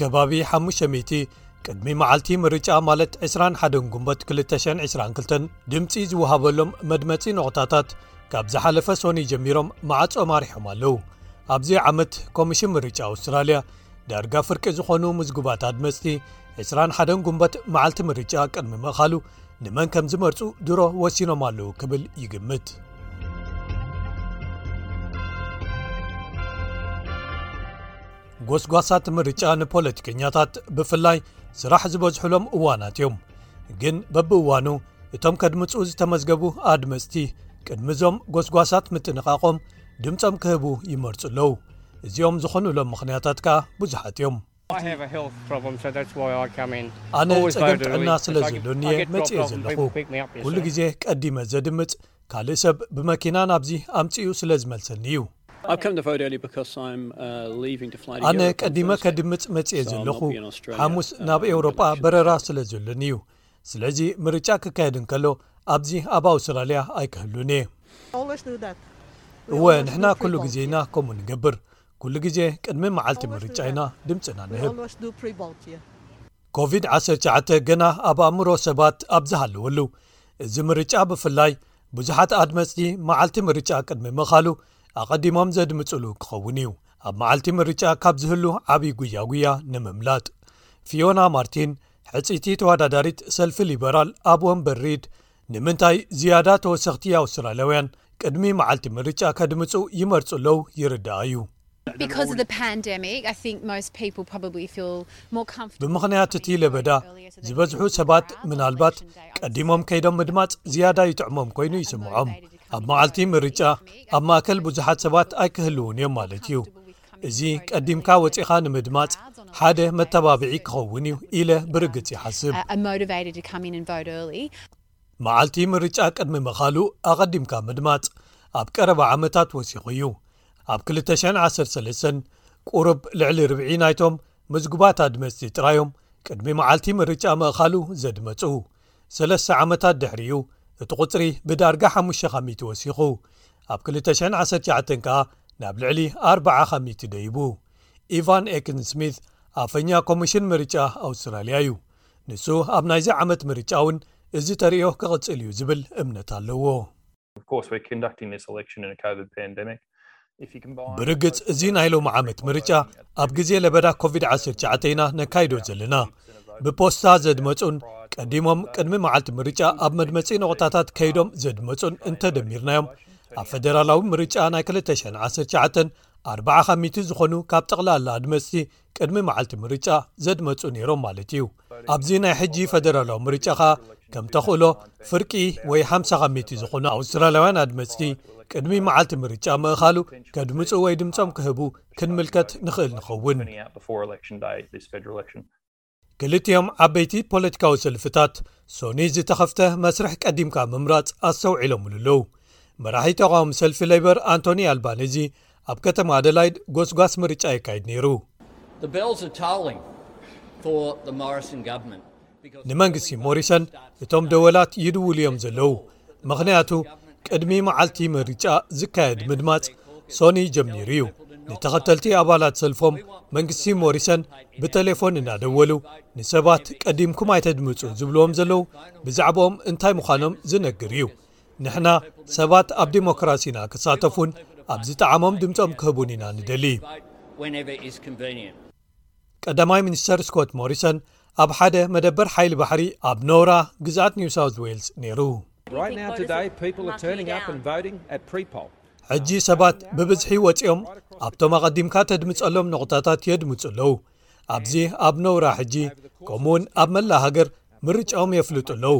ከባቢ ሓሙሽ ሚቲ ቅድሚ መዓልቲ ምርጫ ማለት 2ስ1 ጉንበት 222 ድምፂ ዝውሃበሎም መድመፂ ኖቕታታት ካብ ዝሓለፈ ሶኒ ጀሚሮም መዓጾ ማሪሖም ኣለዉ ኣብዚ ዓመት ኮሚሽን ምርጫ ኣውስትራልያ ዳርጋ ፍርቂ ዝኾኑ ምዝጉባት ኣድመጽቲ 21 ጉንበት መዓልቲ ምርጫ ቅድሚ ምእኻሉ ንመን ከም ዝመርፁ ድሮ ወሲኖም ኣለዉ ክብል ይግምት ጎስጓሳት ምርጫ ንፖለቲከኛታት ብፍላይ ስራሕ ዝበዝሕሎም እዋናት እዮም ግን በብእዋኑ እቶም ከድምፁ ዝተመዝገቡ ኣድመፅቲ ቅድሚ እዞም ጎስጓሳት ምጥንቓቖም ድምፆም ክህቡ ይመርፁ ኣለዉ እዚኦም ዝኾኑሎም ምኽንያታት ከኣ ብዙሓት እዮም ኣነ ፀገም ጥዕና ስለ ዘሎኒ እየ መፅኤ ዘለኹ ኩሉ ግዜ ቀዲመ ዘድምፅ ካልእ ሰብ ብመኪና ናብዚ ኣምጺኡ ስለ ዝመልሰኒ እዩ። ኣነ ቀዲመ ከድምጽ መጺኤ ዘለኹ ሓሙስ ናብ ኤውሮጳ በረራ ስለ ዘሎኒ እዩ። ስለዚ ምርጫ ክካየድ እንከሎ ኣብዚ ኣብ ኣውስትራልያ ኣይክህሉን እየ። እወ ንሕና ኩሉ ግዜ ኢና ከምኡ ንገብር ኩሉ ግዜ ቅድሚ መዓልቲ ምርጫ ኢና ድምጽና ንህብ። ኮቪድ ዓሰርተ ትሽዓተ ገና ኣብ ኣእምሮ ሰባት ኣብ ዝሃለወሉ እዚ ምርጫ ብፍላይ ብዙሓት ኣድመፅቲ መዓልቲ ምርጫ ቅድሚ ምኻሉ ኣቐዲሞም ዘድምፅሉ ክኸውን እዩ ኣብ መዓልቲ ምርጫ ካብ ዝህሉ ዓብዪ ጉያጉያ ንምምላጥ ፊዮና ማርቲን ሕፅይቲ ተወዳዳሪት ሰልፊ ሊበራል ኣብ ወንበሪድ ንምንታይ ዝያዳ ተወሰኽቲ ኣውስትራልያውያን ቅድሚ መዓልቲ ምርጫ ከድምጹ ይመርጹ ኣለዉ ይርዳኣ እዩ። ብምኽንያት እቲ ለበዳ፣ ዝበዝሑ ሰባት ምናልባት ቀዲሞም ከይዶም ምድማጽ ዝያዳ ይጥዕሞም ኮይኑ ይስምዖም። ኣብ መዓልቲ ምርጫ ኣብ ማእከል ብዙሓት ሰባት ኣይክህልዉን እዮም ማለት እዩ። እዚ ቀዲምካ ወጺኻ ንምድማጽ ሓደ መተባብዒ ክኸውን እዩ ኢለ ብርግጽ ይሓስብ። መዓልቲ ምርጫ ቅድሚ ምኻሉ ኣቐዲምካ ምድማጽ ኣብ ቀረባ ዓመታት ወሲኹ እዩ። ኣብ 2013 ቁሩብ ልዕሊ ርብዒ ናይቶም ምዝጉባት ኣድመጽቲ ጥራይ እዮም ቅድሚ መዓልቲ ምርጫ ምእኻሉ ዘድመጹ። ሰለስተ ዓመታት ድሕሪኡ እቲ ቁጽሪ ብዳርጋ ሓሙሽተ ካሚቲ ወሲኹ፣ ኣብ 2019 ከኣ ናብ ልዕሊ ኣርብዓ ካሚቲ ደይቡ። ኢቫን ኤክን ስሚዝ ኣፈኛ ኮሚሽን ምርጫ ኣውስትራልያ እዩ፣ ንሱ ኣብ ናይዚ ዓመት ምርጫ'ውን እዚ ተርእዮ ክቕጽል እዩ ዝብል እምነት ኣለዎ። ብርግጽ እዚ ናይ ሎሚ ዓመት ምርጫ ኣብ ግዜ ለበዳ ኮቪድ-19 ኢና ነካይዶ ዘለና ብፖስታ ዘድመጹን ቀዲሞም ቅድሚ መዓልቲ ምርጫ ኣብ መድመጺ ነቑታታት ከይዶም ዘድመጹን እንተደሚርናዮም ኣብ ፈደራላዊ ምርጫ ናይ 219 40 ካሚቲ ዝኾኑ ካብ ጠቕላላ ኣድመጽቲ ቅድሚ መዓልቲ ምርጫ ዘድመጹ ነይሮም ማለት እዩ ኣብዚ ናይ ሕጂ ፈደራላዊ ምርጫ ኸኣ ከም ተኽእሎ ፍርቂ ወይ ሓምሳ ካብ ሚእቲ ዝኾኑ ኣውስትራላውያን ኣድመጽቲ ቅድሚ መዓልቲ ምርጫ ምእኻሉ ከድምፁ ወይ ድምፆም ክህቡ ክንምልከት ንኽእል ንኸውን። ክልቲኦም ዓበይቲ ፖለቲካዊ ሰልፍታት ሶኑይ ዝተኸፍተ መስርሕ ቀዲምካ ምምራጽ ኣስተውዒሎምሉ ኣለዉ መራሒ ተቃዋሚ ሰልፊ ለይበር ኣንቶኒ ኣልባነዚ ኣብ ከተማ ኣደላይድ ጎስጓስ ምርጫ የካይድ ነይሩ ንመንግስቲ ሞሪሰን እቶም ደወላት ይድውሉ እዮም ዘለዉ ምኽንያቱ ቅድሚ መዓልቲ ምርጫ ዝካየድ ምድማፅ ሶኒ ጀሚሩ እዩ ንተኸተልቲ ኣባላት ሰልፎም መንግስቲ ሞሪሰን ብተሌፎን እናደወሉ ንሰባት ቀዲምኩም ኣይተድምፁ ዝብልዎም ዘለዉ ብዛዕባኦም እንታይ ምዃኖም ዝነግር እዩ ንሕና ሰባት ኣብ ዲሞክራሲ ኢና ክሳተፉን ኣብ ዝጠዓሞም ድምፆም ክህቡን ኢና ንደሊ ቀዳማይ ሚኒስተር ስኮት ሞሪሰን ኣብ ሓደ መደበር ሓይሊ ባሕሪ ኣብ ኖራ ግዝኣት ኒው ሳውዝ ዌልስ ነይሩ። ሕጂ ሰባት ብብዝሒ ወጺኦም ኣብቶም ኣቐዲምካ ተድምጸሎም ነቝታታት የድምጹ ኣለዉ። ኣብዚ ኣብ ኖራ ሕጂ ከምኡውን ኣብ መላእ ሃገር ምርጫኦም የፍልጡ ኣለዉ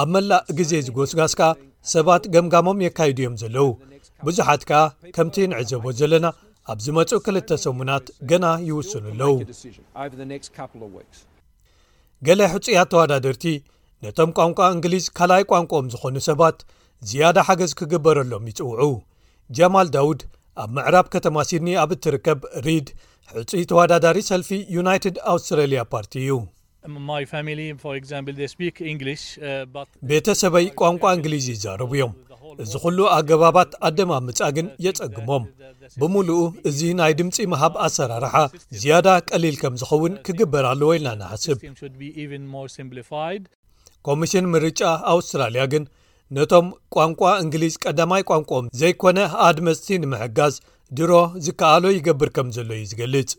ኣብ መላእ ግዜ ዝጎስጋስ ከኣ ሰባት ገምጋሞም የካይዱ እዮም ዘለዉ ብዙሓት ከኣ ከምቲ ንዕዘቦ ዘለና ኣብ ዝመፁ ክልተ ሰሙናት ገና ይውስኑ ኣለዉ ገለ ሕፁያት ተዋዳደርቲ ነቶም ቋንቋ እንግሊዝ ካልኣይ ቋንቋኦም ዝኾኑ ሰባት ዝያዳ ሓገዝ ክግበረሎም ይፅውዑ ጀማል ዳውድ ኣብ ምዕራብ ከተማ ሲድኒ ኣብ እትርከብ ሪድ ሕፁይ ተዋዳዳሪ ሰልፊ ዩናይትድ ኣውስትራሊያ ፓርቲ እዩ ቤተሰበይ ቋንቋ እንግሊዝ ይዛረቡ እዮም እዚ ዅሉ ኣገባባት ኣደማምጻ ግን የጸግሞም ብምሉኡ እዚ ናይ ድምጺ ምሃብ ኣሰራርሓ ዝያዳ ቀሊል ከም ዝኸውን ክግበር ኣለዎ ኢልና ንሓስብ ኮሚሽን ምርጫ ኣውስትራልያ ግን ነቶም ቋንቋ እንግሊዝ ቀዳማይ ቋንቋኦም ዘይኮነ ኣድመጽቲ ንምሕጋዝ ድሮ ዝከኣሎ ይገብር ከም ዘሎ እዩ ዝገልጽ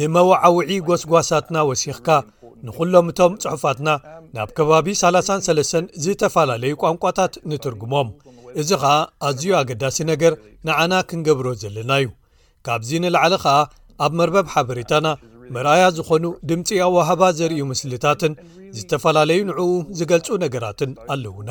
ንመወዓውዒ ጐስጓሳትና ወሲኽካ ንዅሎም እቶም ጽሑፋትና ናብ ከባቢ ሳላሳን ሰለሰን ዝተፈላለዩ ቋንቋታት ንትርጉሞም እዚ ኸኣ ኣዝዩ ኣገዳሲ ነገር ንዓና ክንገብሮ ዘለና እዩ ካብዚ ንላዕሊ ኸኣ ኣብ መርበብ ሓበሬታና መርኣያ ዝዀኑ ድምፂ ኣዋህባ ዘርእዩ ምስልታትን ዝተፈላለዩ ንዕኡ ዝገልፁ ነገራትን ኣለዉና።